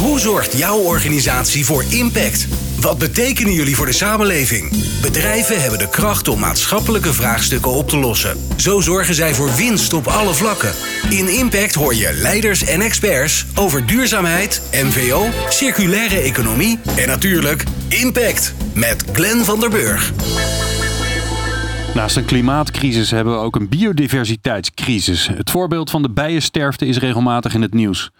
Hoe zorgt jouw organisatie voor impact? Wat betekenen jullie voor de samenleving? Bedrijven hebben de kracht om maatschappelijke vraagstukken op te lossen. Zo zorgen zij voor winst op alle vlakken. In Impact hoor je leiders en experts over duurzaamheid, MVO, circulaire economie en natuurlijk Impact met Glenn van der Burg. Naast een klimaatcrisis hebben we ook een biodiversiteitscrisis. Het voorbeeld van de bijensterfte is regelmatig in het nieuws.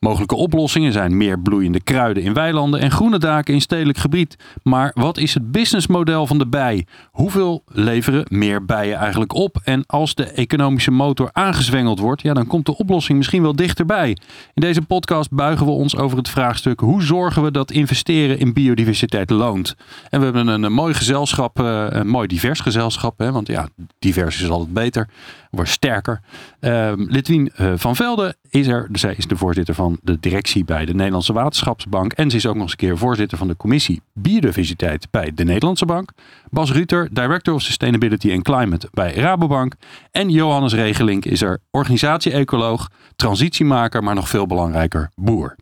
Mogelijke oplossingen zijn meer bloeiende kruiden in weilanden en groene daken in stedelijk gebied. Maar wat is het businessmodel van de bij? Hoeveel leveren meer bijen eigenlijk op? En als de economische motor aangezwengeld wordt, ja, dan komt de oplossing misschien wel dichterbij. In deze podcast buigen we ons over het vraagstuk hoe zorgen we dat investeren in biodiversiteit loont. En we hebben een, een mooi gezelschap, eh, een mooi divers gezelschap, hè, want ja, divers is altijd beter, wordt sterker. Um, Litwien uh, van Velde is er, zij is de voorzitter van de directie bij de Nederlandse Waterschapsbank. En ze is ook nog eens een keer voorzitter van de commissie Biodiversiteit bij de Nederlandse Bank. Bas Ruter, Director of Sustainability and Climate bij Rabobank. En Johannes Regelink is er organisatie-ecoloog, transitiemaker, maar nog veel belangrijker, boer.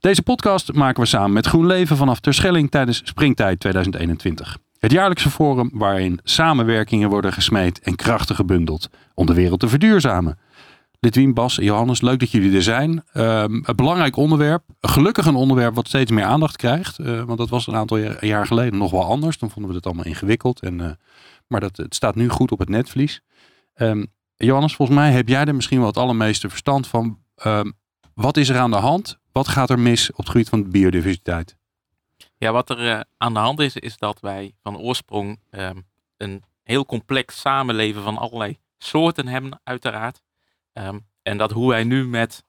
Deze podcast maken we samen met GroenLeven vanaf Terschelling tijdens Springtijd 2021. Het jaarlijkse forum waarin samenwerkingen worden gesmeed en krachten gebundeld om de wereld te verduurzamen. Litwien, Bas, Johannes, leuk dat jullie er zijn. Um, een belangrijk onderwerp. Gelukkig een onderwerp wat steeds meer aandacht krijgt. Uh, want dat was een aantal jaar, geleden nog wel anders. Dan vonden we het allemaal ingewikkeld. En, uh, maar dat, het staat nu goed op het netvlies. Um, Johannes, volgens mij heb jij er misschien wel het allermeeste verstand van. Um, wat is er aan de hand? Wat gaat er mis op het gebied van biodiversiteit? Ja, wat er uh, aan de hand is, is dat wij van oorsprong een heel complex samenleven van allerlei soorten hebben, uiteraard. Um, en dat hoe wij nu met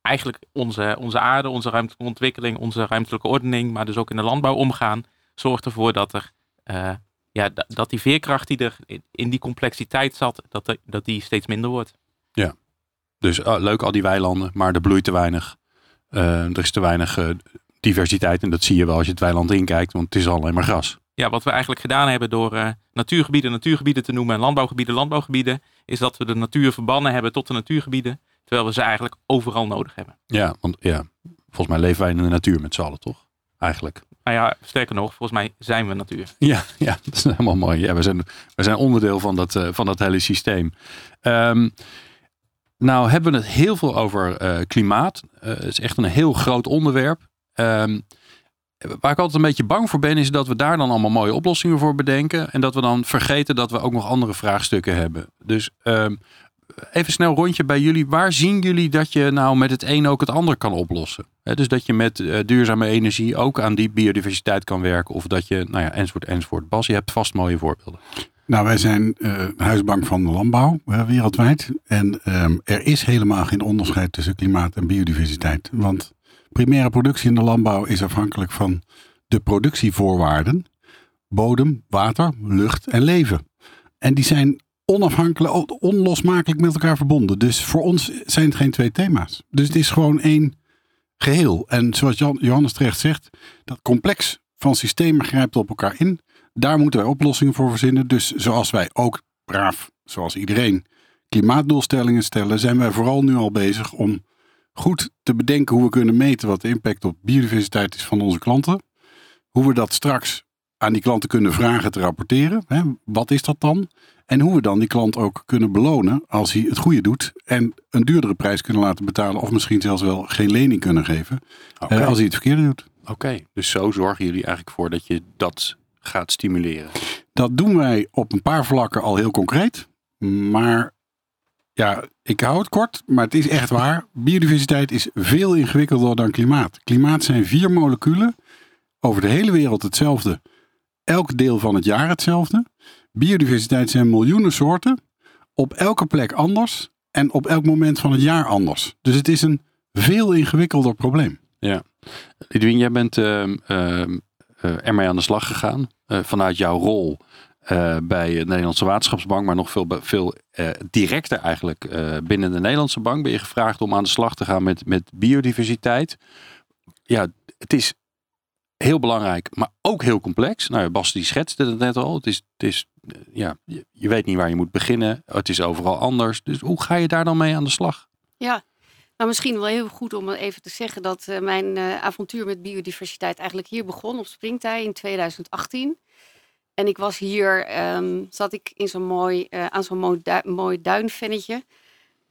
eigenlijk onze, onze aarde, onze ruimtelijke ontwikkeling, onze ruimtelijke ordening, maar dus ook in de landbouw omgaan, zorgt ervoor dat er uh, ja, dat die veerkracht die er in die complexiteit zat, dat, dat die steeds minder wordt. Ja, dus uh, leuk al die weilanden, maar er bloeit te weinig. Uh, er is te weinig diversiteit en dat zie je wel als je het weiland inkijkt, want het is alleen maar gras ja, wat we eigenlijk gedaan hebben door uh, natuurgebieden natuurgebieden te noemen en landbouwgebieden landbouwgebieden, is dat we de natuur verbannen hebben tot de natuurgebieden, terwijl we ze eigenlijk overal nodig hebben. Ja, want ja, volgens mij leven wij in de natuur met z'n allen, toch? Eigenlijk. Nou ja, sterker nog, volgens mij zijn we natuur. Ja, ja dat is helemaal mooi. Ja, we, zijn, we zijn onderdeel van dat, uh, van dat hele systeem. Um, nou hebben we het heel veel over uh, klimaat. het is echt een heel groot onderwerp. Um, Waar ik altijd een beetje bang voor ben, is dat we daar dan allemaal mooie oplossingen voor bedenken. En dat we dan vergeten dat we ook nog andere vraagstukken hebben. Dus um, even snel rondje bij jullie. Waar zien jullie dat je nou met het een ook het ander kan oplossen? Dus dat je met uh, duurzame energie ook aan die biodiversiteit kan werken. Of dat je, nou ja, enzovoort, enzovoort. Bas, je hebt vast mooie voorbeelden. Nou, wij zijn uh, huisbank van de landbouw uh, wereldwijd. En um, er is helemaal geen onderscheid tussen klimaat en biodiversiteit. Want Primaire productie in de landbouw is afhankelijk van de productievoorwaarden. Bodem, water, lucht en leven. En die zijn onafhankelijk, onlosmakelijk met elkaar verbonden. Dus voor ons zijn het geen twee thema's. Dus het is gewoon één geheel. En zoals Jan, Johannes terecht zegt, dat complex van systemen grijpt op elkaar in. Daar moeten wij oplossingen voor verzinnen. Dus zoals wij ook braaf, zoals iedereen, klimaatdoelstellingen stellen, zijn wij vooral nu al bezig om goed te bedenken hoe we kunnen meten wat de impact op biodiversiteit is van onze klanten. Hoe we dat straks aan die klanten kunnen vragen te rapporteren. Hè? Wat is dat dan? En hoe we dan die klant ook kunnen belonen als hij het goede doet. En een duurdere prijs kunnen laten betalen. Of misschien zelfs wel geen lening kunnen geven. Okay. Uh, als hij het verkeerde doet. Oké, okay. dus zo zorgen jullie eigenlijk voor dat je dat gaat stimuleren. Dat doen wij op een paar vlakken al heel concreet. Maar ja, ik hou het kort, maar het is echt waar. Biodiversiteit is veel ingewikkelder dan klimaat. Klimaat zijn vier moleculen, over de hele wereld hetzelfde, elk deel van het jaar hetzelfde. Biodiversiteit zijn miljoenen soorten, op elke plek anders en op elk moment van het jaar anders. Dus het is een veel ingewikkelder probleem. Ja, Lidwien, jij bent uh, uh, ermee aan de slag gegaan uh, vanuit jouw rol uh, bij de Nederlandse Waterschapsbank, maar nog veel, veel uh, directer eigenlijk uh, binnen de Nederlandse bank ben je gevraagd om aan de slag te gaan met, met biodiversiteit. Ja, het is heel belangrijk, maar ook heel complex. Nou, Bas die schetste het net al. Het is, het is ja, je, je weet niet waar je moet beginnen. Het is overal anders. Dus hoe ga je daar dan mee aan de slag? Ja, Nou, misschien wel heel goed om even te zeggen dat mijn avontuur met biodiversiteit eigenlijk hier begon op Springtij in 2018. En ik was hier, um, zat ik in zo'n mooi, uh, aan zo'n mooi, mooi duinvennetje.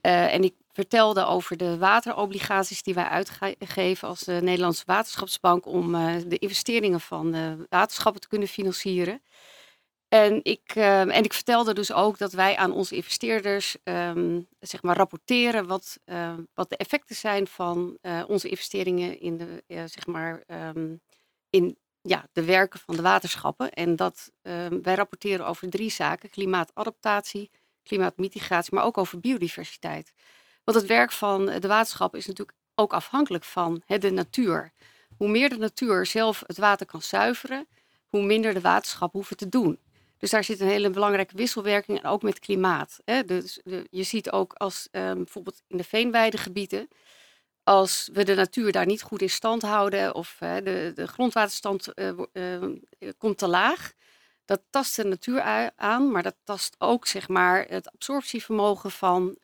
en ik vertelde over de waterobligaties die wij uitgeven als de Nederlandse Waterschapsbank om de investeringen van de waterschappen te kunnen financieren. En ik, uh, en ik vertelde dus ook dat wij aan onze investeerders um, zeg maar rapporteren wat, wat de effecten zijn van onze investeringen in, de, zeg maar, in ja, de werken van de waterschappen. En dat ehm, wij rapporteren over drie zaken: klimaatadaptatie, klimaatmitigatie, maar ook over biodiversiteit. Want het werk van de waterschappen is natuurlijk ook afhankelijk van hè, de natuur. Hoe meer de natuur zelf het water kan zuiveren, hoe minder de waterschappen hoeven te doen. Dus daar zit een hele belangrijke wisselwerking en ook met klimaat. Hè. Dus je ziet ook als um, bijvoorbeeld in de veenweidegebieden, als we de natuur daar niet goed in stand houden of uh, de, de, grondwaterstand uh, uh, komt te laag, dat tast de natuur aan, maar dat tast ook zeg maar, het absorptievermogen van,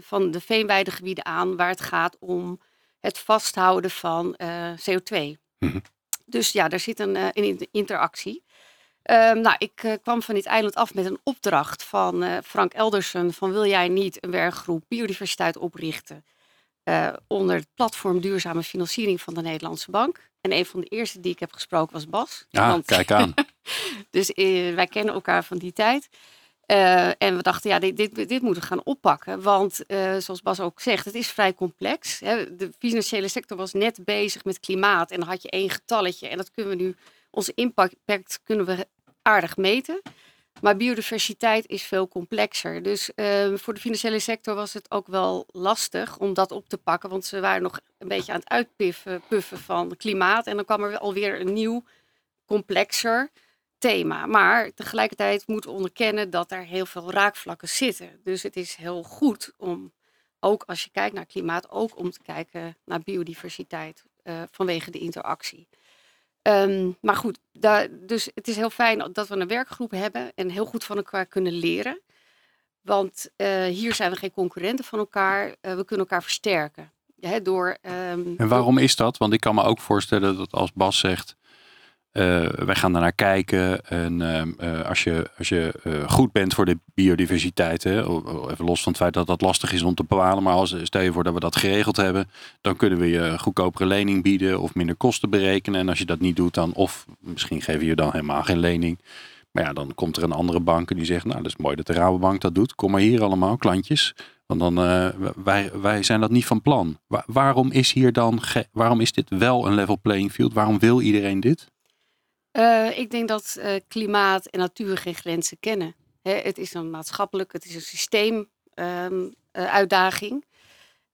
van de veenweidegebieden aan, waar het gaat om het vasthouden van CO2. Mm Dus ja, daar zit een, een interactie. Um, nou, ik uh, kwam van dit eiland af met een opdracht van uh, Frank Eldersen van wil jij niet een werkgroep biodiversiteit oprichten uh, onder het platform duurzame financiering van de Nederlandse Bank. En een van de eerste die ik heb gesproken was Bas. Ja, want, kijk aan. dus wij kennen elkaar van die tijd. en we dachten, ja, dit, dit, dit moeten we gaan oppakken. Want zoals Bas ook zegt, het is vrij complex. Hè. De financiële sector was net bezig met klimaat. En dan had je één getalletje. En dat kunnen we nu onze impact kunnen we aardig meten. Maar biodiversiteit is veel complexer. Dus uh, voor de financiële sector was het ook wel lastig om dat op te pakken. Want ze waren nog een beetje aan het uitpuffen puffen van klimaat. En dan kwam er alweer een nieuw, complexer thema. Maar tegelijkertijd moeten we onderkennen dat er heel veel raakvlakken zitten. Dus het is heel goed om, ook als je kijkt naar klimaat, ook om te kijken naar biodiversiteit uh, vanwege de interactie. Um, maar goed, dus het is heel fijn dat we een werkgroep hebben en heel goed van elkaar kunnen leren. Want uh, hier zijn we geen concurrenten van elkaar. Uh, we kunnen elkaar versterken. Ja, door, um, en waarom is dat? Want ik kan me ook voorstellen dat als Bas zegt, uh, wij gaan daarnaar kijken. En uh, als je, als je uh, goed bent voor de biodiversiteit, hè, even los van het feit dat dat lastig is om te bepalen, maar als, stel je voor dat we dat geregeld hebben, dan kunnen we je goedkopere lening bieden of minder kosten berekenen. En als je dat niet doet, dan of misschien geven je je dan helemaal geen lening. Maar ja, dan komt er een andere bank en die zegt, nou dat is mooi dat de Rabobank dat doet. Kom maar hier allemaal, klantjes. Want dan, wij, wij zijn dat niet van plan. Wa waarom is hier dan, waarom is dit wel een level playing field? Waarom wil iedereen dit? Uh, ik denk dat uh, klimaat en natuur geen grenzen kennen. Hè, het is een maatschappelijk, het is een systeemuitdaging. Um,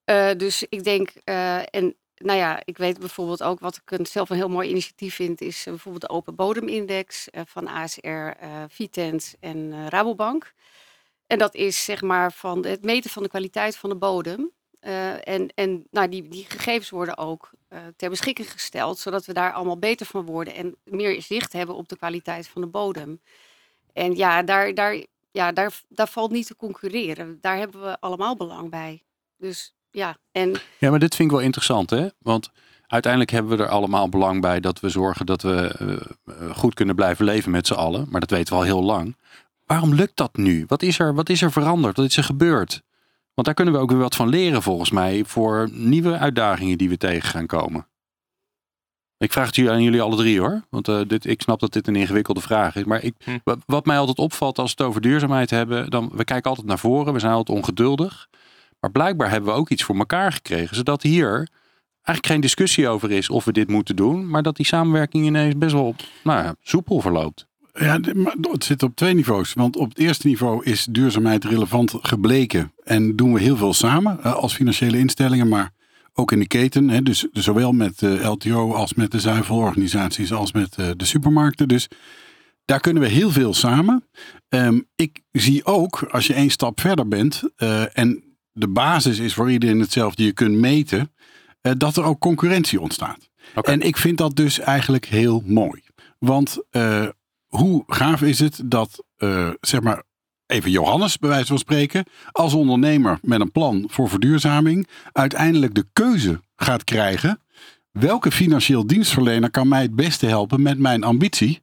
uh, dus ik denk, en nou ja, ik weet bijvoorbeeld ook wat ik zelf een heel mooi initiatief vind, is bijvoorbeeld de Open Bodemindex van ASR, Vitens en Rabobank. En dat is zeg maar van het meten van de kwaliteit van de bodem. Uh, en en nou, die, die gegevens worden ook uh, ter beschikking gesteld, zodat we daar allemaal beter van worden en meer zicht hebben op de kwaliteit van de bodem. En ja, daar, daar, ja, daar, daar valt niet te concurreren. Daar hebben we allemaal belang bij. Dus ja, en... Ja, maar dit vind ik wel interessant, hè? Want uiteindelijk hebben we er allemaal belang bij dat we zorgen dat we uh, goed kunnen blijven leven met z'n allen. Maar dat weten we al heel lang. Waarom lukt dat nu? Wat is er, wat is er veranderd? Wat is er gebeurd? Want daar kunnen we ook weer wat van leren volgens mij voor nieuwe uitdagingen die we tegen gaan komen. Ik vraag het aan jullie alle drie hoor. Want uh, dit, ik snap dat dit een ingewikkelde vraag is. Maar ik, hm. wat mij altijd opvalt als we het over duurzaamheid hebben. Dan, we kijken altijd naar voren. We zijn altijd ongeduldig. Maar blijkbaar hebben we ook iets voor elkaar gekregen. Zodat hier eigenlijk geen discussie over is of we dit moeten doen. Maar dat die samenwerking ineens best wel nou ja, soepel verloopt. Ja, maar het zit op twee niveaus. Want op het eerste niveau is duurzaamheid relevant gebleken. En doen we heel veel samen eh, als financiële instellingen, maar ook in de keten. Hè, dus zowel met de LTO als met de zuivelorganisaties als met eh, de supermarkten. Dus daar kunnen we heel veel samen. Um, ik zie ook, als je één stap verder bent uh, en de basis is voor iedereen hetzelfde, je kunt meten, uh, dat er ook concurrentie ontstaat. Okay. En ik vind dat dus eigenlijk heel mooi. Want uh, hoe gaaf is het dat, uh, zeg maar, even Johannes bij wijze van spreken, als ondernemer met een plan voor verduurzaming, uiteindelijk de keuze gaat krijgen. Welke financieel dienstverlener kan mij het beste helpen met mijn ambitie?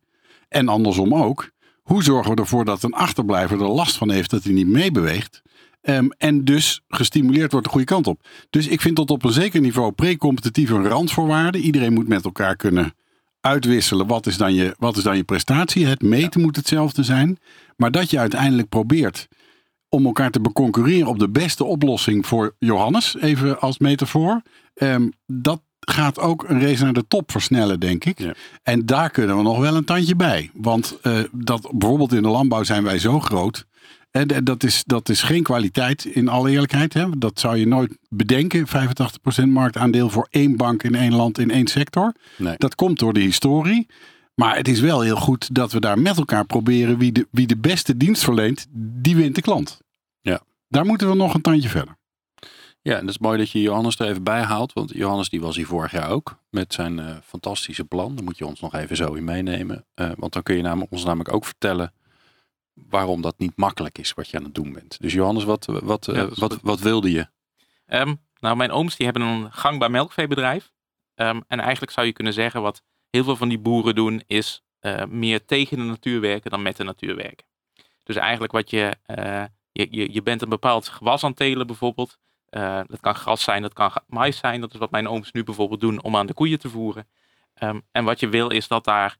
En andersom ook. Hoe zorgen we ervoor dat een achterblijver er last van heeft dat hij niet meebeweegt? Um, en dus gestimuleerd wordt de goede kant op. Dus ik vind dat op een zeker niveau pre-competitief een randvoorwaarde. Iedereen moet met elkaar kunnen uitwisselen. Wat is dan je, wat is dan je prestatie? Het meten moet hetzelfde zijn. Maar dat je uiteindelijk probeert om elkaar te beconcurreren op de beste oplossing voor Johannes, even als metafoor. Um, dat gaat ook een race naar de top versnellen, denk ik. Ja. En daar kunnen we nog wel een tandje bij. Want uh, dat, bijvoorbeeld in de landbouw zijn wij zo groot en dat is, dat is geen kwaliteit, in alle eerlijkheid. Hè? Dat zou je nooit bedenken. 85% marktaandeel voor één bank in één land, in één sector. Nee. Dat komt door de historie. Maar het is wel heel goed dat we daar met elkaar proberen wie de, wie de beste dienst verleent, die wint de klant. Ja. Daar moeten we nog een tandje verder. Ja, en dat is mooi dat je Johannes er even bij haalt. Want Johannes die was hier vorig jaar ook met zijn uh, fantastische plan. Daar moet je ons nog even zo in meenemen. Uh, want dan kun je namelijk, ons namelijk ook vertellen waarom dat niet makkelijk is wat je aan het doen bent. Dus Johannes, wat, wat, ja, uh, wat, wat wilde je? Um, nou, mijn ooms die hebben een gangbaar melkveebedrijf. Um, en eigenlijk zou je kunnen zeggen wat heel veel van die boeren doen is uh, meer tegen de natuur werken dan met de natuur werken. Dus eigenlijk wat je, uh, je, je, je bent een bepaald gewas aan telen bijvoorbeeld. dat kan gras zijn, dat kan mais zijn. Dat is wat mijn ooms nu bijvoorbeeld doen om aan de koeien te voeren. Um, en wat je wil is dat daar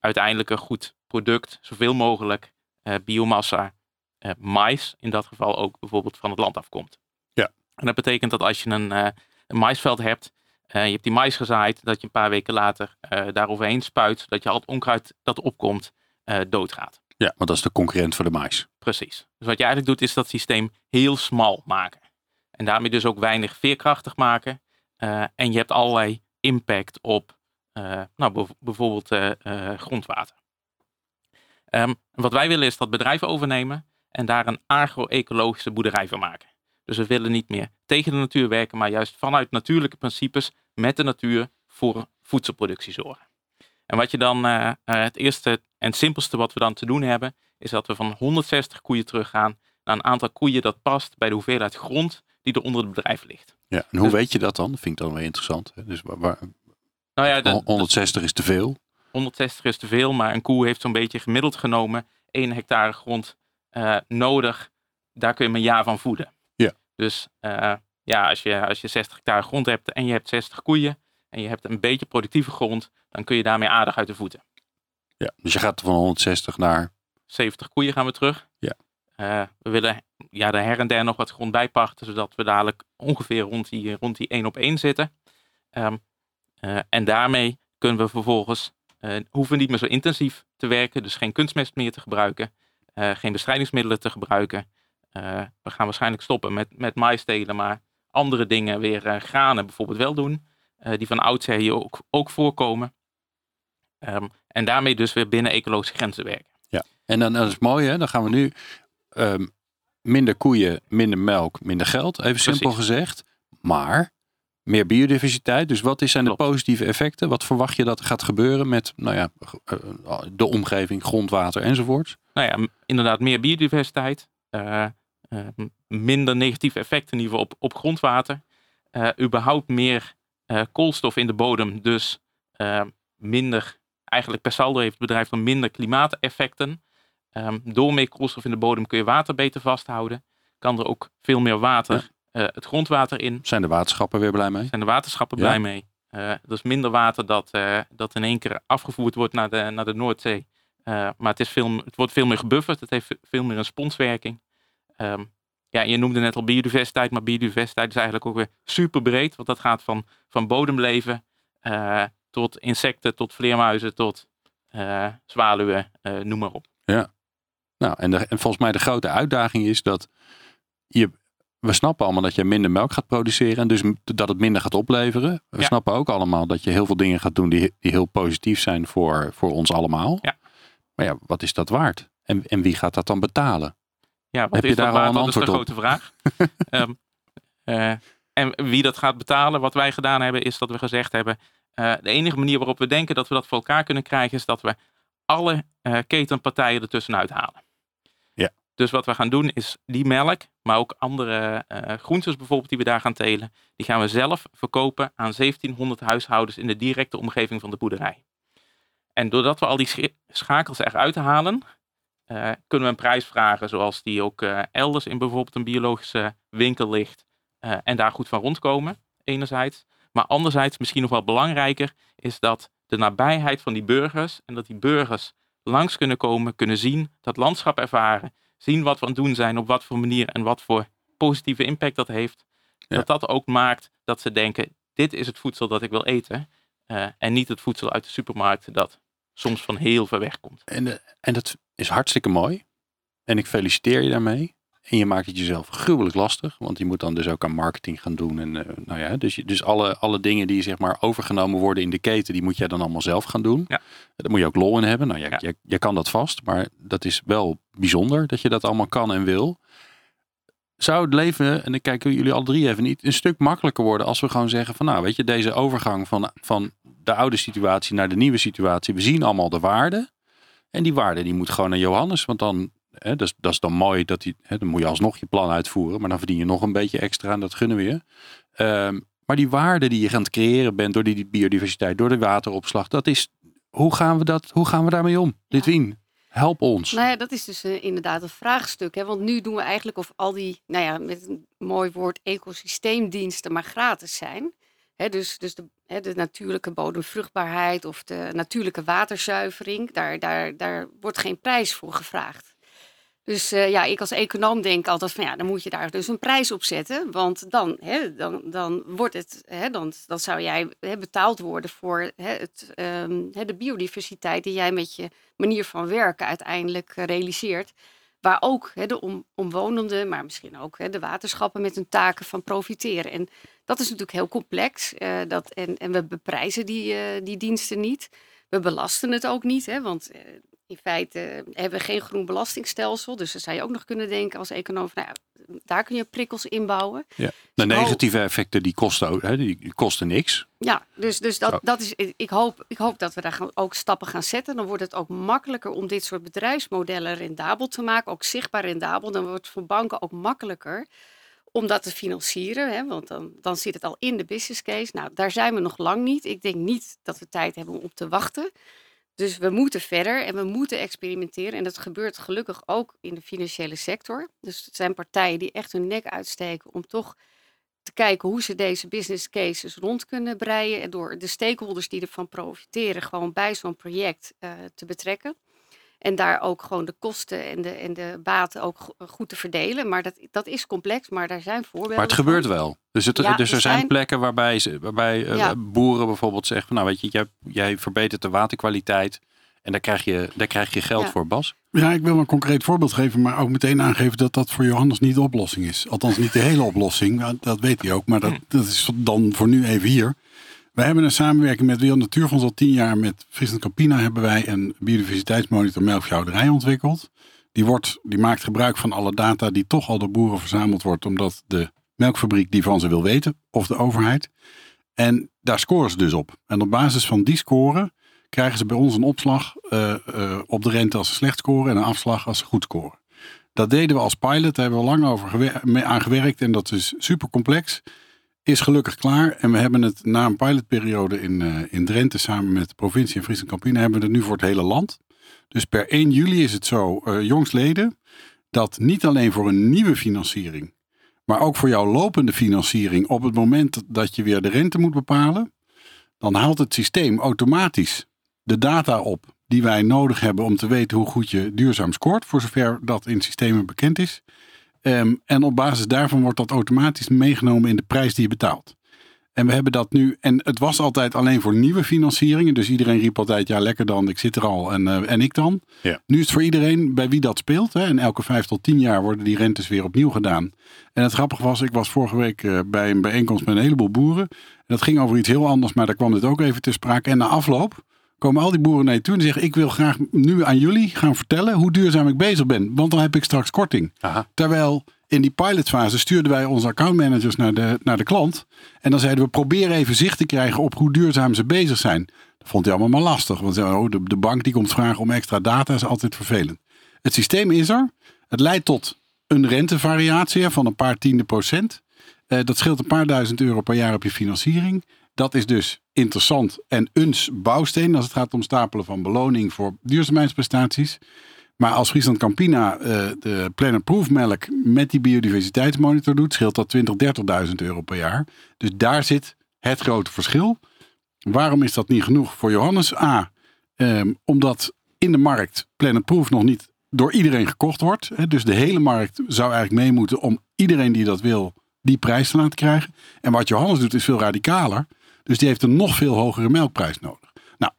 uiteindelijk een goed product zoveel mogelijk uh, biomassa, uh, mais in dat geval ook bijvoorbeeld van het land afkomt. Ja. En dat betekent dat als je een, uh, een maisveld hebt, je hebt die mais gezaaid, dat je een paar weken later daar overheen spuit, dat je al het onkruid dat opkomt doodgaat. Ja, want dat is de concurrent voor de mais. Precies. Dus wat je eigenlijk doet is dat systeem heel smal maken. En daarmee dus ook weinig veerkrachtig maken. en je hebt allerlei impact op nou, bijvoorbeeld grondwater. Um, wat wij willen is dat bedrijven overnemen en daar een agro-ecologische boerderij van maken. Dus we willen niet meer tegen de natuur werken, maar juist vanuit natuurlijke principes met de natuur voor voedselproductie zorgen. En wat je dan, uh, het eerste en simpelste wat we dan te doen hebben, is dat we van 160 koeien teruggaan naar een aantal koeien dat past bij de hoeveelheid grond die er onder het bedrijf ligt. Ja, en hoe dus, weet je dat dan? Dat vind ik dan wel interessant. Dus waar, waar nou ja, de, 160 is te veel. 160 is te veel, maar een koe heeft zo'n beetje gemiddeld genomen 1 hectare grond uh, nodig. Daar kun je een jaar van voeden. Ja. Dus uh, ja, als je, als je 60 hectare grond hebt en je hebt 60 koeien en je hebt een beetje productieve grond, dan kun je daarmee aardig uit de voeten. Ja, dus je gaat van 160 naar 70 koeien gaan we terug. Ja. Uh, we willen ja, er her en der nog wat grond bijpachten, zodat we dadelijk ongeveer rond die, rond die 1 op 1 zitten. Um, en daarmee kunnen we vervolgens uh, hoeven niet meer zo intensief te werken, dus geen kunstmest meer te gebruiken, uh, geen bestrijdingsmiddelen te gebruiken. Uh, we gaan waarschijnlijk stoppen met, met mais telen, maar andere dingen, weer granen bijvoorbeeld wel doen, die van oudsher hier ook, ook voorkomen. Um, en daarmee dus weer binnen ecologische grenzen werken. Ja, en dan dat is mooi, hè? dan gaan we nu um, minder koeien, minder melk, minder geld, even Precies. simpel gezegd. Maar meer biodiversiteit. Dus wat zijn de positieve effecten? Wat verwacht je dat er gaat gebeuren met nou ja, eh, de omgeving, grondwater enzovoorts? Nou ja, inderdaad meer biodiversiteit. Uh, uh, minder negatieve effecten in ieder geval op, op grondwater. Uh, überhaupt meer koolstof in de bodem. Dus minder, eigenlijk per saldo heeft het bedrijf dan minder klimaateffecten. Um, door meer koolstof in de bodem kun je water beter vasthouden. Kan er ook veel meer water het grondwater in. Zijn de waterschappen weer blij mee? Zijn de waterschappen blij mee? Uh, er is minder water dat, uh, dat in één keer afgevoerd wordt naar de, naar de Noordzee. maar het, is veel, het wordt veel meer gebufferd. Het heeft veel meer een sponswerking. Um, ja, je noemde net al biodiversiteit, maar biodiversiteit is eigenlijk ook weer super breed. Want dat gaat van, van bodemleven tot insecten, tot vleermuizen, tot zwaluwen, noem maar op. Ja, nou en, de, en volgens mij de grote uitdaging is dat je we snappen allemaal dat je minder melk gaat produceren en dus dat het minder gaat opleveren. We snappen ook allemaal dat je heel veel dingen gaat doen die, die heel positief zijn voor, voor ons allemaal. Ja. Maar ja, wat is dat waard? En, en wie gaat dat dan betalen? Ja, wat Heb is je daar al een antwoord dat is de grote vraag. um, uh, en wie dat gaat betalen, wat wij gedaan hebben, is dat we gezegd hebben, uh, de enige manier waarop we denken dat we dat voor elkaar kunnen krijgen, is dat we alle uh, ketenpartijen ertussenuit halen. Dus wat we gaan doen is die melk, maar ook andere uh, groentes bijvoorbeeld die we daar gaan telen, die gaan we zelf verkopen aan 1700 huishoudens in de directe omgeving van de boerderij. En doordat we al die schakels eruit halen, uh, kunnen we een prijs vragen zoals die ook uh, elders in bijvoorbeeld een biologische winkel ligt en daar goed van rondkomen, enerzijds. Maar anderzijds, misschien nog wel belangrijker, is dat de nabijheid van die burgers en dat die burgers langs kunnen komen, kunnen zien, dat landschap ervaren, zien wat we aan het doen zijn, op wat voor manier en wat voor positieve impact dat heeft. Dat dat ook maakt dat ze denken, dit is het voedsel dat ik wil eten. Uh, en niet het voedsel uit de supermarkt dat soms van heel ver weg komt. En, uh, en dat is hartstikke mooi. En ik feliciteer je daarmee. En je maakt het jezelf gruwelijk lastig. Want je moet dan dus ook aan marketing gaan doen. En, uh, nou ja, dus, dus alle, alle dingen die zeg maar overgenomen worden in de keten, die moet jij dan allemaal zelf gaan doen. Ja. Daar moet je ook lol in hebben. Nou, jij, ja. jij, jij kan dat vast. Maar dat is wel bijzonder dat je dat allemaal kan en wil. Zou het leven, en dan kijken jullie alle drie even niet, een stuk makkelijker worden als we gewoon zeggen van nou weet je, deze overgang van, van de oude situatie naar de nieuwe situatie. We zien allemaal de waarde. En die waarde die moet gewoon naar Johannes. Want dan Hè, dat, is, dat is dan mooi dat hij, hè, dan moet je alsnog je plan uitvoeren, maar dan verdien je nog een beetje extra en dat gunnen we je. Um, maar die waarde die je gaat creëren bent door die biodiversiteit, door de wateropslag, dat is, hoe gaan we, dat, hoe gaan we daarmee om? Ja. Litwien, help ons. Nou ja, dat is dus uh, inderdaad een vraagstuk. Hè? Want nu doen we eigenlijk of al die, nou ja, met een mooi woord, ecosysteemdiensten maar gratis zijn. He, dus dus de, de, natuurlijke bodemvruchtbaarheid of de natuurlijke waterzuivering, daar, daar, daar wordt geen prijs voor gevraagd. Dus uh, ja, ik als econoom denk altijd van ja, dan moet je daar dus een prijs op zetten. Want dan, hè, dan, dan wordt het, hè, dan, dan zou jij hè, betaald worden voor hè, het, um, de biodiversiteit die jij met je manier van werken uiteindelijk uh, realiseert. Waar ook hè, de om, omwonenden, maar misschien ook hè, de waterschappen met hun taken van profiteren. En dat is natuurlijk heel complex. Uh, dat, en, en we beprijzen die, die diensten niet. We belasten het ook niet, hè, want in feite hebben we geen groen belastingstelsel. Dus dan zou je ook nog kunnen denken als econoom, nou ja, daar kun je prikkels inbouwen. Ja. De dus negatieve effecten die kosten, hè, die kosten niks. Ja, dus, dus dat, dat is, ik, hoop, ik hoop dat we daar ook stappen gaan zetten. Dan wordt het ook makkelijker om dit soort bedrijfsmodellen rendabel te maken. Ook zichtbaar rendabel. Dan wordt het voor banken ook makkelijker om dat te financieren. Hè, want dan, dan zit het al in de business case. Nou, daar zijn we nog lang niet. Ik denk niet dat we tijd hebben om op te wachten. Dus we moeten verder en we moeten experimenteren. En dat gebeurt gelukkig ook in de financiële sector. Dus het zijn partijen die echt hun nek uitsteken om toch te kijken hoe ze deze business cases rond kunnen breien. En door de stakeholders die ervan profiteren gewoon bij zo'n project uh, te betrekken. En daar ook gewoon de kosten en de, en de baten ook goed te verdelen. Maar dat, dat is complex, maar daar zijn voorbeelden. Maar het gebeurt wel. Dus, het, ja, dus er zijn, zijn, plekken waarbij, ze, waarbij ja. boeren bijvoorbeeld zeggen: Nou, weet je, jij, jij verbetert de waterkwaliteit. En daar krijg je, daar krijg je geld ja. voor, Bas. Ja, ik wil een concreet voorbeeld geven, maar ook meteen aangeven dat dat voor Johannes niet de oplossing is. Althans, niet de hele oplossing. Dat weet hij ook, maar dat, dat is dan voor nu even hier. Wij hebben een samenwerking met Wereld Natuurfonds al tien jaar. Met Friesland Campina hebben wij een biodiversiteitsmonitor melkveehouderij ontwikkeld. Die, wordt, die maakt gebruik van alle data die toch al door boeren verzameld wordt. Omdat de melkfabriek die van ze wil weten, of de overheid. En daar scoren ze dus op. En op basis van die score krijgen ze bij ons een opslag uh, uh, op de rente als ze slecht scoren en een afslag als ze goed scoren. Dat deden we als pilot, daar hebben we lang over aan gewerkt en dat is super complex is gelukkig klaar. En we hebben het na een pilotperiode in, uh, in Drenthe samen met de provincie en Friesland Campina hebben we het nu voor het hele land. Dus per 1 juli is het zo, uh, jongstleden, dat niet alleen voor een nieuwe financiering, maar ook voor jouw lopende financiering op het moment dat je weer de rente moet bepalen, dan haalt het systeem automatisch de data op die wij nodig hebben om te weten hoe goed je duurzaam scoort, voor zover dat in systemen bekend is. Um, en op basis daarvan wordt dat automatisch meegenomen in de prijs die je betaalt. En we hebben dat nu, en het was altijd alleen voor nieuwe financieringen. Dus iedereen riep altijd, ja lekker dan, ik zit er al en, uh, en ik dan. Ja. Nu is het voor iedereen bij wie dat speelt. Hè, en elke vijf tot tien jaar worden die rentes weer opnieuw gedaan. En het grappige was, ik was vorige week uh, bij een bijeenkomst met een heleboel boeren. En dat ging over iets heel anders, maar daar kwam dit ook even te sprake. En na afloop komen al die boeren naar je toe en zeggen: Ik wil graag nu aan jullie gaan vertellen hoe duurzaam ik bezig ben. Want dan heb ik straks korting. Aha. Terwijl in die pilotfase stuurden wij onze accountmanagers naar de, naar de klant. En dan zeiden we: Probeer even zicht te krijgen op hoe duurzaam ze bezig zijn. Dat vond hij allemaal maar lastig. Want oh, de, de bank die komt vragen om extra data is altijd vervelend. Het systeem is er. Het leidt tot een rentevariatie van een paar tiende procent. Eh, dat scheelt een paar duizend euro per jaar op je financiering. Dat is dus interessant en eens bouwsteen als het gaat om stapelen van beloning voor duurzaamheidsprestaties. Maar als Friesland Campina eh, de Planet Proof melk met die biodiversiteitsmonitor doet, scheelt dat 20, 30.000 euro per jaar. Dus daar zit het grote verschil. Waarom is dat niet genoeg voor Johannes? A, ehm, omdat in de markt Planet Proof nog niet door iedereen gekocht wordt. Hè, dus de hele markt zou eigenlijk mee moeten om iedereen die dat wil, die prijs te laten krijgen. En wat Johannes doet is veel radicaler. Dus die heeft een nog veel hogere melkprijs nodig. Nou,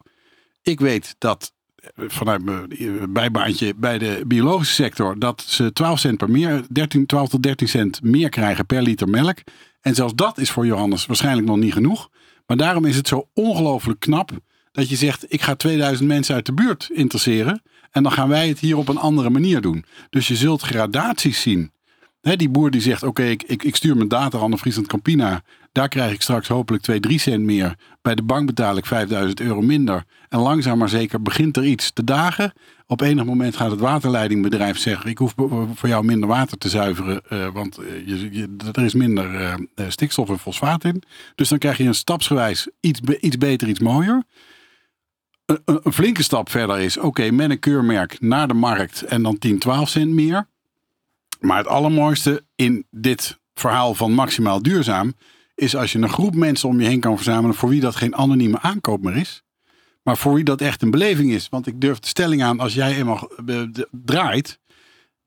ik weet dat eh, vanuit mijn eh, bijbaantje bij de biologische sector dat ze 12 cent per meer, 13, 12 tot 13 cent meer krijgen per liter melk. En zelfs dat is voor Johannes waarschijnlijk nog niet genoeg. Maar daarom is het zo ongelooflijk knap dat je zegt: ik ga 2000 mensen uit de buurt interesseren. En dan gaan wij het hier op een andere manier doen. Dus je zult gradaties zien. Die boer die zegt: Oké, ik, ik, stuur mijn data aan de Friesland Campina. Daar krijg ik straks hopelijk 2, 3 cent meer. Bij de bank betaal ik 5000 euro minder. En langzaam maar zeker begint er iets te dagen. Op enig moment gaat het waterleidingbedrijf zeggen: Ik hoef voor jou minder water te zuiveren. Uh, want uh, je, er is minder uh, stikstof en fosfaat in. Dus dan krijg je een stapsgewijs iets, iets beter, iets mooier. Een, een flinke stap verder is: oké, okay, met een keurmerk naar de markt en dan 10, 12 cent meer. Maar het allermooiste in dit verhaal van maximaal duurzaam is als je een groep mensen om je heen kan verzamelen voor wie dat geen anonieme aankoop meer is. Maar voor wie dat echt een beleving is. Want ik durf de stelling aan, als jij eenmaal draait,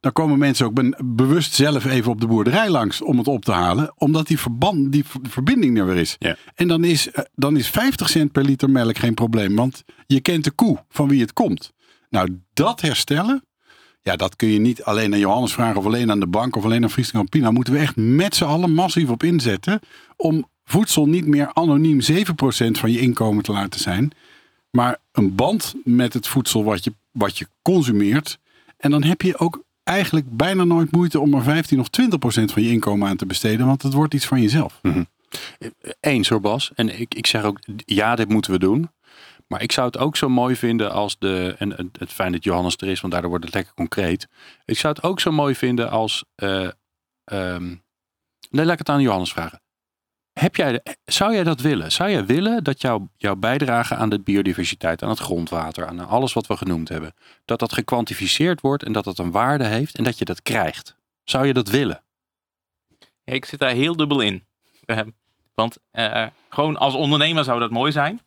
dan komen mensen ook bewust zelf even op de boerderij langs om het op te halen. Omdat die, verband, die verbinding er weer is. Ja. En dan is, dan is 50 cent per liter melk geen probleem. Want je kent de koe van wie het komt. Nou, dat herstellen, ja, dat kun je niet alleen aan Johannes vragen of alleen aan de bank of alleen aan Friesland Campina. Moeten we echt met z'n allen massief op inzetten om voedsel niet meer anoniem 7% van je inkomen te laten zijn. Maar een band met het voedsel wat je, wat je consumeert. En dan heb je ook eigenlijk bijna nooit moeite om er 15 of 20 procent van je inkomen aan te besteden. Want het wordt iets van jezelf. Mm -hmm. Eens hoor Bas. En ik, ik zeg ook, ja, dit moeten we doen. Maar ik zou het ook zo mooi vinden als de. En het fijn dat Johannes er is, want daardoor wordt het lekker concreet. Ik zou het ook zo mooi vinden als. Uh, laat ik het aan Johannes vragen. Heb jij, zou jij dat willen? Zou jij willen dat jouw, jouw bijdrage aan de biodiversiteit, aan het grondwater, aan alles wat we genoemd hebben, dat dat gekwantificeerd wordt en dat dat een waarde heeft en dat je dat krijgt? Zou je dat willen? Ik zit daar heel dubbel in. Uh, want uh, gewoon als ondernemer zou dat mooi zijn.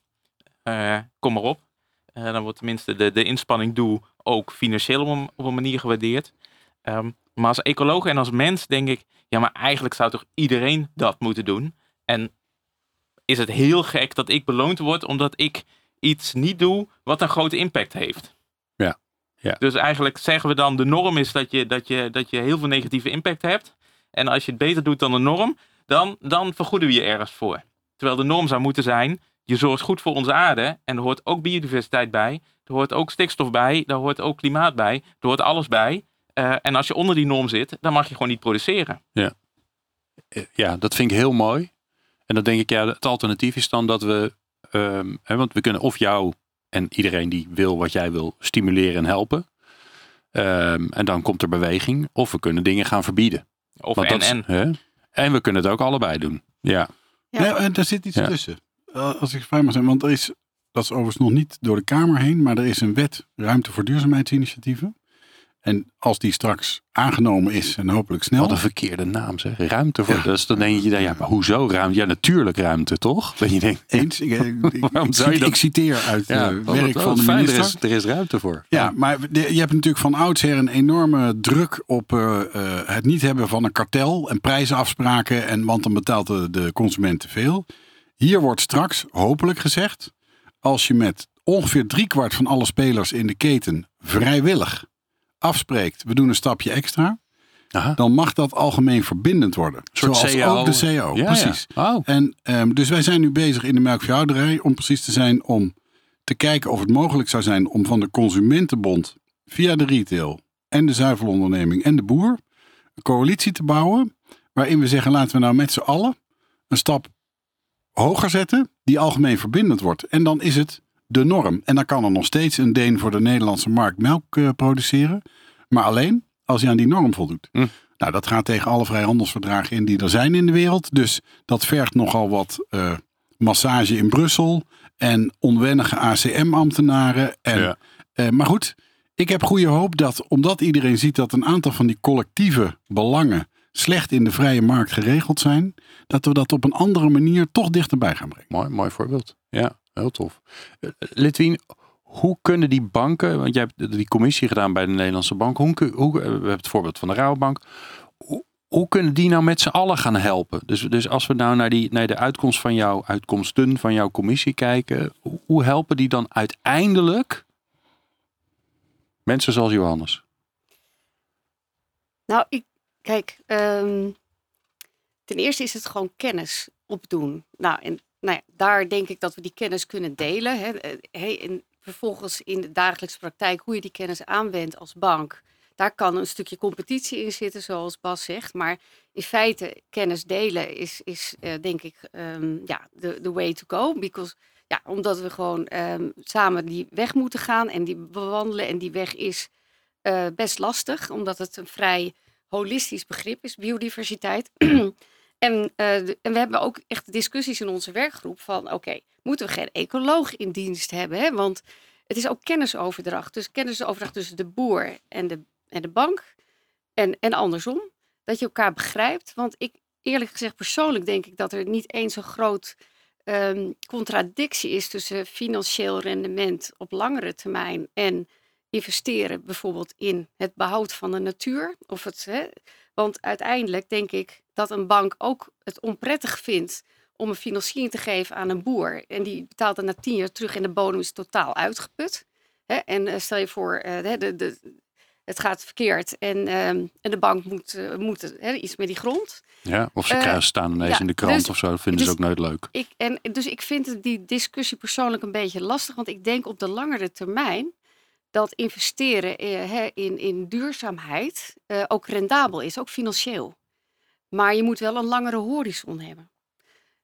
Uh, kom maar op. dan wordt tenminste de, de inspanning doe ook financieel op een, op een manier gewaardeerd. Um, maar als ecoloog en als mens denk ik, ja, maar eigenlijk zou toch iedereen dat moeten doen? En is het heel gek dat ik beloond word omdat ik iets niet doe wat een grote impact heeft. Ja. ja. Dus eigenlijk zeggen we dan de norm is dat je, dat, je, dat je heel veel negatieve impact hebt. En als je het beter doet dan de norm, dan, dan vergoeden we je ergens voor. Terwijl de norm zou moeten zijn, je zorgt goed voor onze aarde. En er hoort ook biodiversiteit bij. Er hoort ook stikstof bij. Er hoort ook klimaat bij. Er hoort alles bij. Uh, en als je onder die norm zit, dan mag je gewoon niet produceren. Ja, ja dat vind ik heel mooi. En dan denk ik, ja, het alternatief is dan dat we, um, hè, want we kunnen of jou en iedereen die wil wat jij wil stimuleren en helpen. Um, en dan komt er beweging. Of we kunnen dingen gaan verbieden. Of en, dat, en. Hè? En we kunnen het ook allebei doen. Ja. ja. Nee, er zit iets ja. tussen. Als ik vrij mag zijn, want er is, dat is overigens nog niet door de Kamer heen, maar er is een wet ruimte voor duurzaamheidsinitiatieven. En als die straks aangenomen is en hopelijk snel. Wat een verkeerde naam zeg. Ruimte voor. Ja. Dus dan denk je, ja, maar hoezo ruimte? Ja, natuurlijk ruimte, toch? Dat je denkt. Eens. Ik, ik, ik, zou je dat... ik citeer uit ja, uh, werk van de minister. Er is, er is ruimte voor. Ja, ja. maar de, je hebt natuurlijk van oudsher een enorme druk op uh, uh, het niet hebben van een kartel en prijzenafspraken. En, want dan betaalt de, de consument te veel. Hier wordt straks hopelijk gezegd, als je met ongeveer driekwart van alle spelers in de keten vrijwillig afspreekt, we doen een stapje extra, Aha. dan mag dat algemeen verbindend worden. Zoals CO. ook de CO. Ja, precies. Ja. Oh. En um, dus wij zijn nu bezig in de melkveehouderij om precies te zijn om te kijken of het mogelijk zou zijn om van de consumentenbond via de retail en de zuivelonderneming en de boer een coalitie te bouwen waarin we zeggen laten we nou met z'n allen een stap hoger zetten die algemeen verbindend wordt. En dan is het de norm. En dan kan er nog steeds een Deen voor de Nederlandse markt melk uh, produceren. Maar alleen als je aan die norm voldoet. Hm. Nou, dat gaat tegen alle vrijhandelsverdragen in die er zijn in de wereld. Dus dat vergt nogal wat eh, massage in Brussel en onwennige ACM-ambtenaren. En, Ja. eh, maar goed, ik heb goede hoop dat omdat iedereen ziet dat een aantal van die collectieve belangen slecht in de vrije markt geregeld zijn, dat we dat op een andere manier toch dichterbij gaan brengen. Mooi, mooi voorbeeld. Ja, heel tof. Eh, Litwien, hoe kunnen die banken, want jij hebt die commissie gedaan bij de Nederlandse bank, hoe, kun- hoe, we hebben het voorbeeld van de Rabobank, hoe, hoe kunnen die nou met z'n allen gaan helpen? Dus, dus als we nou naar, die, naar de uitkomst van jouw uitkomsten van jouw commissie kijken, hoe helpen die dan uiteindelijk mensen zoals Johannes? Nou, ik, kijk, ehm, ten eerste is het gewoon kennis opdoen. Nou, en nou ja, daar denk ik dat we die kennis kunnen delen. Hè. Eh, en vervolgens in de dagelijkse praktijk, hoe je die kennis aanwendt als bank. Daar kan een stukje competitie in zitten, zoals Bas zegt. Maar in feite, kennis delen is, is eh, denk ik, ehm, ja, the way to go. Because, ja, omdat we gewoon ehm, samen die weg moeten gaan en die bewandelen. En die weg is eh, best lastig, omdat het een vrij holistisch begrip is, biodiversiteit. en, eh, en we hebben ook echt discussies in onze werkgroep van, oké, moeten we geen ecoloog in dienst hebben? Hè? Want het is ook kennisoverdracht. Dus kennisoverdracht tussen de boer en de, en de bank en, en andersom. Dat je elkaar begrijpt. Want ik, eerlijk gezegd, persoonlijk denk ik dat er niet eens een groot ehm, contradictie is tussen financieel rendement op langere termijn en investeren bijvoorbeeld in het behoud van de natuur. Of het, hè, want uiteindelijk denk ik dat een bank ook het onprettig vindt om een financiering te geven aan een boer. En die betaalt dan na tien jaar terug en de bodem is totaal uitgeput. Hè, en eh, stel je voor, eh, de, het gaat verkeerd en, ehm, en de bank moet, eh, moet hè, iets met die grond. Ja, of ze staan ineens ja, in de krant dus- of zo, dat vinden ze dus- ook nooit leuk. Ik, en, dus ik vind die discussie persoonlijk een beetje lastig. Want ik denk op de langere termijn dat investeren eh, in, in duurzaamheid eh, ook rendabel is, ook financieel. Maar je moet wel een langere horizon hebben.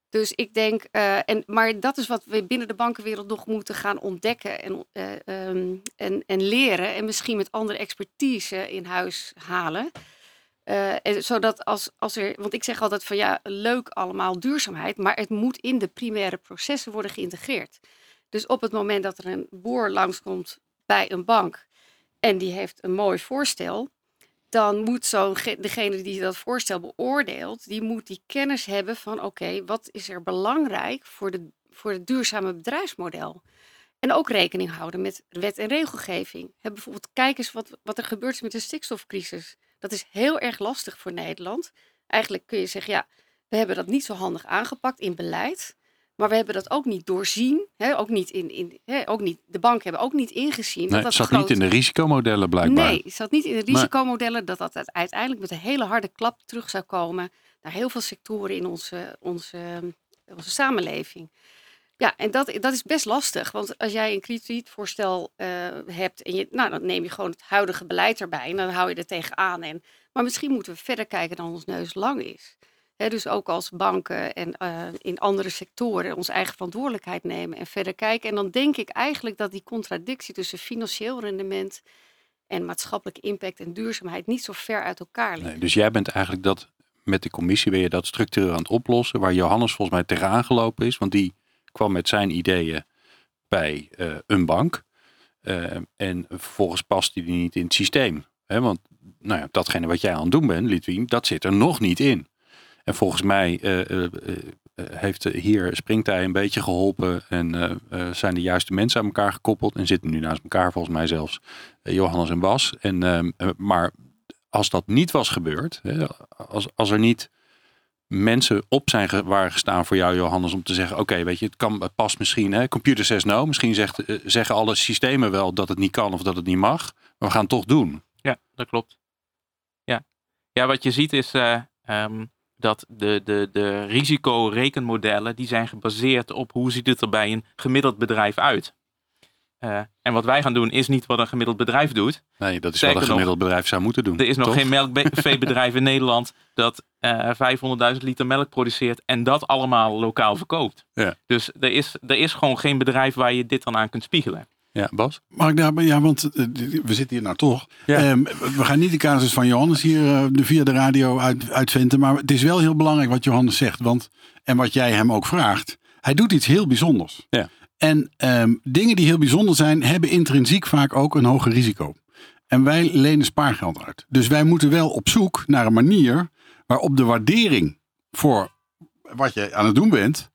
Dus ik denk, eh, en, maar dat is wat we binnen de bankenwereld nog moeten gaan ontdekken en, eh, ehm, en, en leren. En misschien met andere expertise in huis halen. En zodat als, als er, want ik zeg altijd van ja, leuk allemaal duurzaamheid, maar het moet in de primaire processen worden geïntegreerd. Dus op het moment dat er een boer langskomt bij een bank en die heeft een mooi voorstel, dan moet zo degene die dat voorstel beoordeelt, die moet die kennis hebben van oké, wat is er belangrijk voor, de, voor het duurzame bedrijfsmodel? En ook rekening houden met wet en regelgeving. Hè, bijvoorbeeld, kijk eens wat, wat er gebeurt met de stikstofcrisis. Dat is heel erg lastig voor Nederland. Eigenlijk kun je zeggen, ja, we hebben dat niet zo handig aangepakt in beleid. Maar we hebben dat ook niet doorzien. Hè, ook niet in, in, hè, ook niet, de banken hebben ook niet ingezien. Nee, dat dat zat groot- niet in de risicomodellen blijkbaar. Nee, het zat niet in de risicomodellen dat dat uiteindelijk met een hele harde klap terug zou komen naar heel veel sectoren in onze, onze, onze samenleving. Ja, en dat, dat is best lastig. Want als jij een kredietvoorstel eh, hebt en je, nou, dan neem je gewoon het huidige beleid erbij en dan hou je er tegenaan. En, maar misschien moeten we verder kijken dan ons neus lang is. Dus ook als banken en eh, in andere sectoren onze eigen verantwoordelijkheid nemen en verder kijken. En dan denk ik eigenlijk dat die contradictie tussen financieel rendement en maatschappelijke impact en duurzaamheid niet zo ver uit elkaar liggen. Nee, dus jij bent eigenlijk dat, met de commissie ben je dat structureel aan het oplossen, waar Johannes volgens mij tegenaan gelopen is, want die kwam met zijn ideeën bij eh, een bank. Eh, en vervolgens past die niet in het systeem. Want nou ja, datgene wat jij aan het doen bent, Litwien, dat zit er nog niet in. En volgens mij eh, eh, eh, heeft hier Springtij een beetje geholpen en zijn de juiste mensen aan elkaar gekoppeld en zitten nu naast elkaar volgens mij zelfs Johannes en Bas. En, ehm, eh, maar als dat niet was gebeurd, als, als er niet mensen op zijn ge- voor jou, Johannes, om te zeggen: Oké, weet je, het kan het past misschien, hè, computer says no. Misschien zegt, zeggen alle systemen wel dat het niet kan of dat het niet mag, maar we gaan het toch doen. Ja, dat klopt. Ja, ja wat je ziet is eh, ehm, dat de, de, de risicorekenmodellen die zijn gebaseerd op hoe ziet het er bij een gemiddeld bedrijf uit. Eh, en wat wij gaan doen is niet wat een gemiddeld bedrijf doet. Nee, dat is Sterker wat een nog, gemiddeld bedrijf zou moeten doen. Er is nog toch? geen melkveebedrijf in Nederland dat eh 500.000 liter melk produceert en dat allemaal lokaal verkoopt. Ja. Dus er is, er is gewoon geen bedrijf waar je dit dan aan kunt spiegelen. Ja, Bas? Mag ik daar, ja, want eh, we zitten hier nou toch. Ja. Ehm, we gaan niet de casus van Johannes hier eh, de via de radio uit, uitvinden. Maar het is wel heel belangrijk wat Johannes zegt. Want, en wat jij hem ook vraagt. Hij doet iets heel bijzonders. Ja. En ehm, dingen die heel bijzonder zijn, hebben intrinsiek vaak ook een hoger risico. En wij lenen spaargeld uit. Dus wij moeten wel op zoek naar een manier waarop de waardering voor wat je aan het doen bent,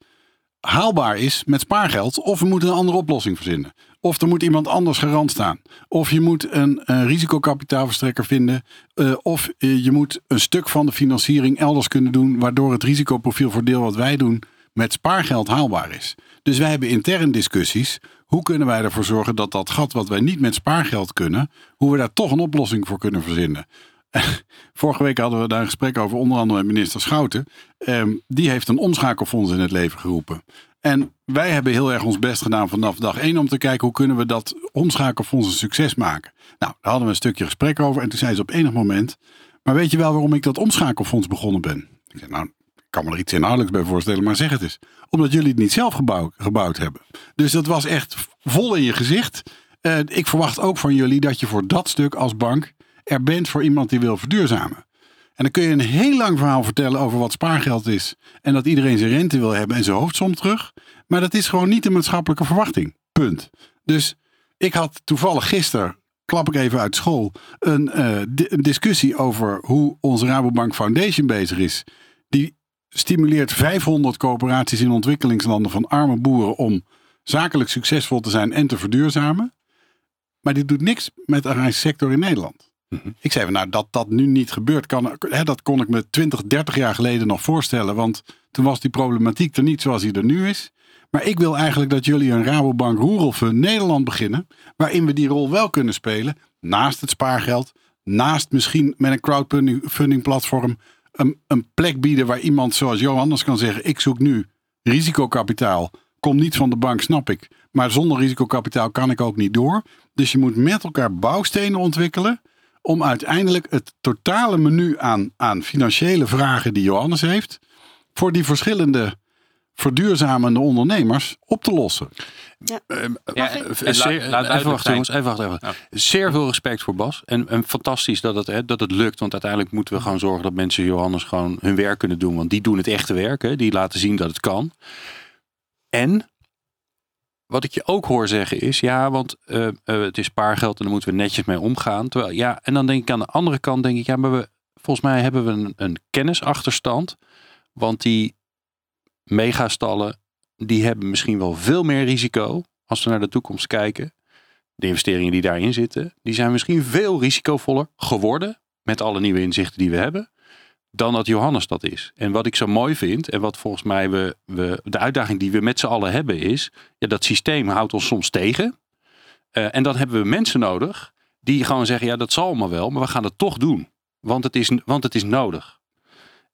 haalbaar is met spaargeld. Of we moeten een andere oplossing verzinnen. Of er moet iemand anders garant staan. Of je moet een, een risicokapitaalverstrekker vinden. eh, of eh, je moet een stuk van de financiering elders kunnen doen. Waardoor het risicoprofiel voor deel wat wij doen met spaargeld haalbaar is. Dus wij hebben intern discussies. Hoe kunnen wij ervoor zorgen dat dat gat wat wij niet met spaargeld kunnen. Hoe we daar toch een oplossing voor kunnen verzinnen. Vorige week hadden we daar een gesprek over, onder andere met minister Schouten. Ehm, die heeft een omschakelfonds in het leven geroepen. En wij hebben heel erg ons best gedaan vanaf dag één om te kijken hoe kunnen we dat omschakelfonds een succes maken. Nou, daar hadden we een stukje gesprek over en toen zei ze op enig moment, maar weet je wel waarom ik dat omschakelfonds begonnen ben? Ik zei, nou, ik kan me er iets inhoudelijks bij voorstellen, maar zeg het eens. Omdat jullie het niet zelf gebouwd, hebben. Dus dat was echt vol in je gezicht. Eh, ik verwacht ook van jullie dat je voor dat stuk als bank er bent voor iemand die wil verduurzamen. En dan kun je een heel lang verhaal vertellen over wat spaargeld is. En dat iedereen zijn rente wil hebben en zijn hoofdsom terug. Maar dat is gewoon niet de maatschappelijke verwachting. Punt. Dus ik had toevallig gisteren, klap ik even uit school, een, eh, discussie over hoe onze Rabobank Foundation bezig is. Die stimuleert 500 coöperaties in ontwikkelingslanden van arme boeren om zakelijk succesvol te zijn en te verduurzamen. Maar die doet niks met de sector in Nederland. Ik zei van nou dat dat nu niet gebeurt, kan, hè, dat kon ik me 20, 30 jaar geleden nog voorstellen. Want toen was die problematiek er niet zoals die er nu is. Maar ik wil eigenlijk dat jullie een Rabobank Rural Fund Nederland beginnen. Waarin we die rol wel kunnen spelen. Naast het spaargeld. Naast misschien met een crowdfunding platform. Een, een plek bieden waar iemand zoals Johannes kan zeggen. Ik zoek nu risicokapitaal. Kom niet van de bank, snap ik. Maar zonder risicokapitaal kan ik ook niet door. Dus je moet met elkaar bouwstenen ontwikkelen om uiteindelijk het totale menu aan, aan financiële vragen die Johannes heeft, voor die verschillende verduurzamende ondernemers op te lossen. Ja, Eh, en zeer- laat- laat even wachten jongens, even wachten. Even. Ja. Zeer veel respect voor Bas. En, en fantastisch dat het, hè, dat het lukt. Want uiteindelijk moeten we gewoon zorgen dat mensen Johannes gewoon hun werk kunnen doen. Want die doen het echte werk. Hè. Die laten zien dat het kan. En wat ik je ook hoor zeggen is, ja, want eh, eh, het is spaargeld en daar moeten we netjes mee omgaan. Terwijl, ja, en dan denk ik aan de andere kant, denk ik, ja, maar we, volgens mij hebben we een, een kennisachterstand. Want die megastallen, die hebben misschien wel veel meer risico als we naar de toekomst kijken. De investeringen die daarin zitten, die zijn misschien veel risicovoller geworden met alle nieuwe inzichten die we hebben, dan dat Johannes dat is. En wat ik zo mooi vind, en wat volgens mij we, we de uitdaging die we met z'n allen hebben, is ja, dat systeem houdt ons soms tegen. Eh, en dan hebben we mensen nodig die gewoon zeggen, ja, dat zal allemaal wel, maar we gaan het toch doen. Want het is, want het is nodig.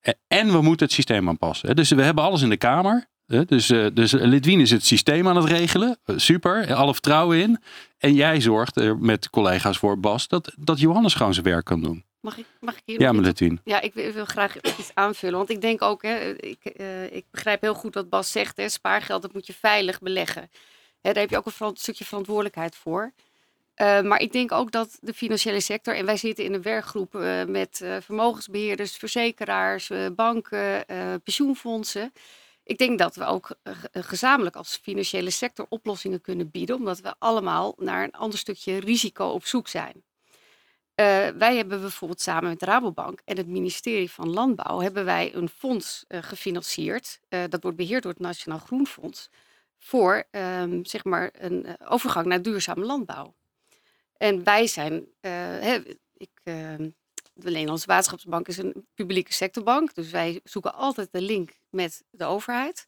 Eh, En we moeten het systeem aanpassen. Dus we hebben alles in de Kamer. Dus, eh, dus is het systeem aan het regelen. Super, alle vertrouwen in. En jij zorgt er met collega's voor, Bas, dat, dat Johannes gewoon zijn werk kan doen. Mag ik, mag ik hier Ja, maar. Ja, ik wil, ik wil graag iets aanvullen. Want ik denk ook, hè, ik, eh, ik begrijp heel goed wat Bas zegt. Hè, spaargeld, dat moet je veilig beleggen. Hè, daar heb je ook een stukje verantwoordelijkheid voor. Eh, maar ik denk ook dat de financiële sector, en wij zitten in een werkgroep eh, met eh, vermogensbeheerders, verzekeraars, banken, pensioenfondsen. Ik denk dat we ook ge- gezamenlijk als financiële sector oplossingen kunnen bieden, omdat we allemaal naar een ander stukje risico op zoek zijn. Eh, wij hebben bijvoorbeeld samen met Rabobank en het ministerie van Landbouw hebben wij een fonds eh, gefinancierd. Eh, dat wordt beheerd door het Nationaal Groenfonds. Voor ehm, zeg maar een overgang naar duurzame landbouw. En wij zijn, ik, ehm, de Nederlandse Waterschapsbank is een publieke sectorbank. Dus wij zoeken altijd de link met de overheid.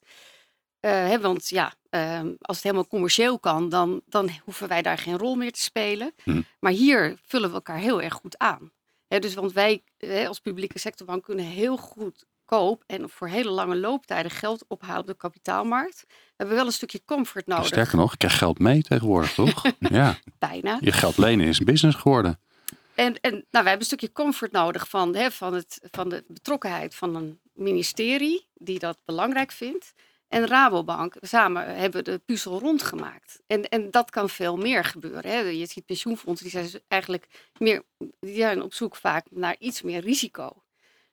Want ja, ehm, als het helemaal commercieel kan, dan, dan hoeven wij daar geen rol meer te spelen. Maar hier vullen we elkaar heel erg goed aan. Dus want wij als publieke sectorbank kunnen heel goedkoop en voor hele lange looptijden geld ophalen op de kapitaalmarkt. We hebben wel een stukje comfort nodig. Sterker nog, ik krijg geld mee tegenwoordig, toch? ja, Bijna. je geld lenen is een business geworden. En, en nou, wij hebben een stukje comfort nodig van, van, het, van de betrokkenheid van een ministerie die dat belangrijk vindt. En Rabobank samen hebben de puzzel rondgemaakt. En, en dat kan veel meer gebeuren. Hè. Je ziet pensioenfondsen, die zijn dus eigenlijk meer, die zijn op zoek vaak naar iets meer risico.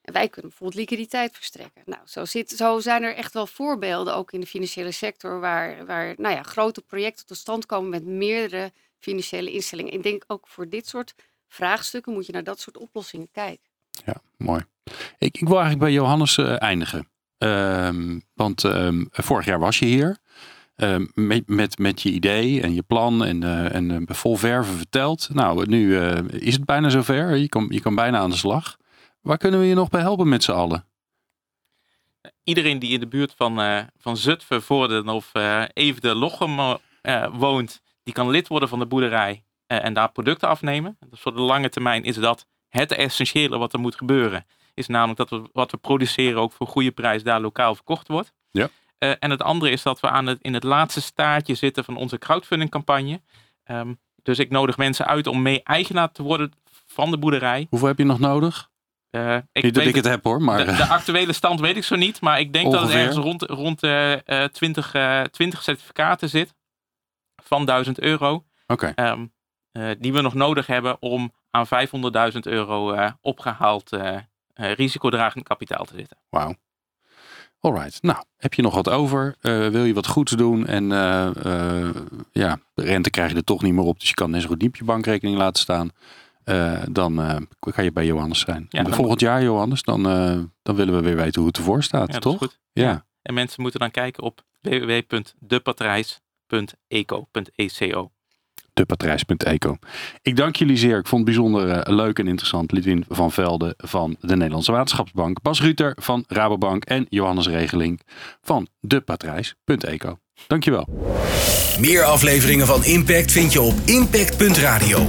En wij kunnen bijvoorbeeld liquiditeit verstrekken. Nou, zo, zit, zo zijn er echt wel voorbeelden, ook in de financiële sector, waar, waar nou ja, grote projecten tot stand komen met meerdere financiële instellingen. Ik denk ook voor dit soort vraagstukken moet je naar dat soort oplossingen kijken. Ja, mooi. Ik, ik wil eigenlijk bij Johannes uh, eindigen. Ehm, want um, vorig jaar was je hier. Um, met, met, met je idee en je plan en, uh, en uh, vol verven verteld. Nou, nu is het bijna zover. Je kan, je kan bijna aan de slag. Waar kunnen we je nog bij helpen met z'n allen? Iedereen die in de buurt van, van Zutphen, Voorden of even de Lochem woont, die kan lid worden van de boerderij en daar producten afnemen. Dus voor de lange termijn is dat het essentiële wat er moet gebeuren is namelijk dat we wat we produceren ook voor goede prijs daar lokaal verkocht wordt. Ja. Uh, en het andere is dat we aan het, in het laatste staartje zitten van onze crowdfunding campagne. Um, dus ik nodig mensen uit om mee eigenaar te worden van de boerderij. Hoeveel heb je nog nodig? Uh, ik niet dat ik het heb hoor, maar... De, de, actuele stand weet ik zo niet, maar ik denk Ongeveer. dat het ergens rond, rond uh, 20, 20 certificaten zit van 1000 euro. Oké. Okay. Um, die we nog nodig hebben om aan 500.000 euro opgehaald risicodragend kapitaal te zitten. Wauw. Alright. Nou, heb je nog wat over? Uh, wil je wat goeds doen? En uh, ja, de rente krijg je er toch niet meer op. Dus je kan net zo goed niet op je bankrekening laten staan. dan kan je bij Johannes zijn. Ja, volgend jaar, Johannes, dan, dan willen we weer weten hoe het ervoor staat, ja, toch? Goed. Ja. En mensen moeten dan kijken op www.depatrijs.eco depatrijs.eco. Ik dank jullie zeer. Ik vond het bijzonder uh, leuk en interessant. Lidwin van Velde van de Nederlandse Waterschapsbank. Bas Ruter van Rabobank. En Johannes Regeling van depatrijs.eco. Dankjewel. Meer afleveringen van Impact vind je op impact.radio.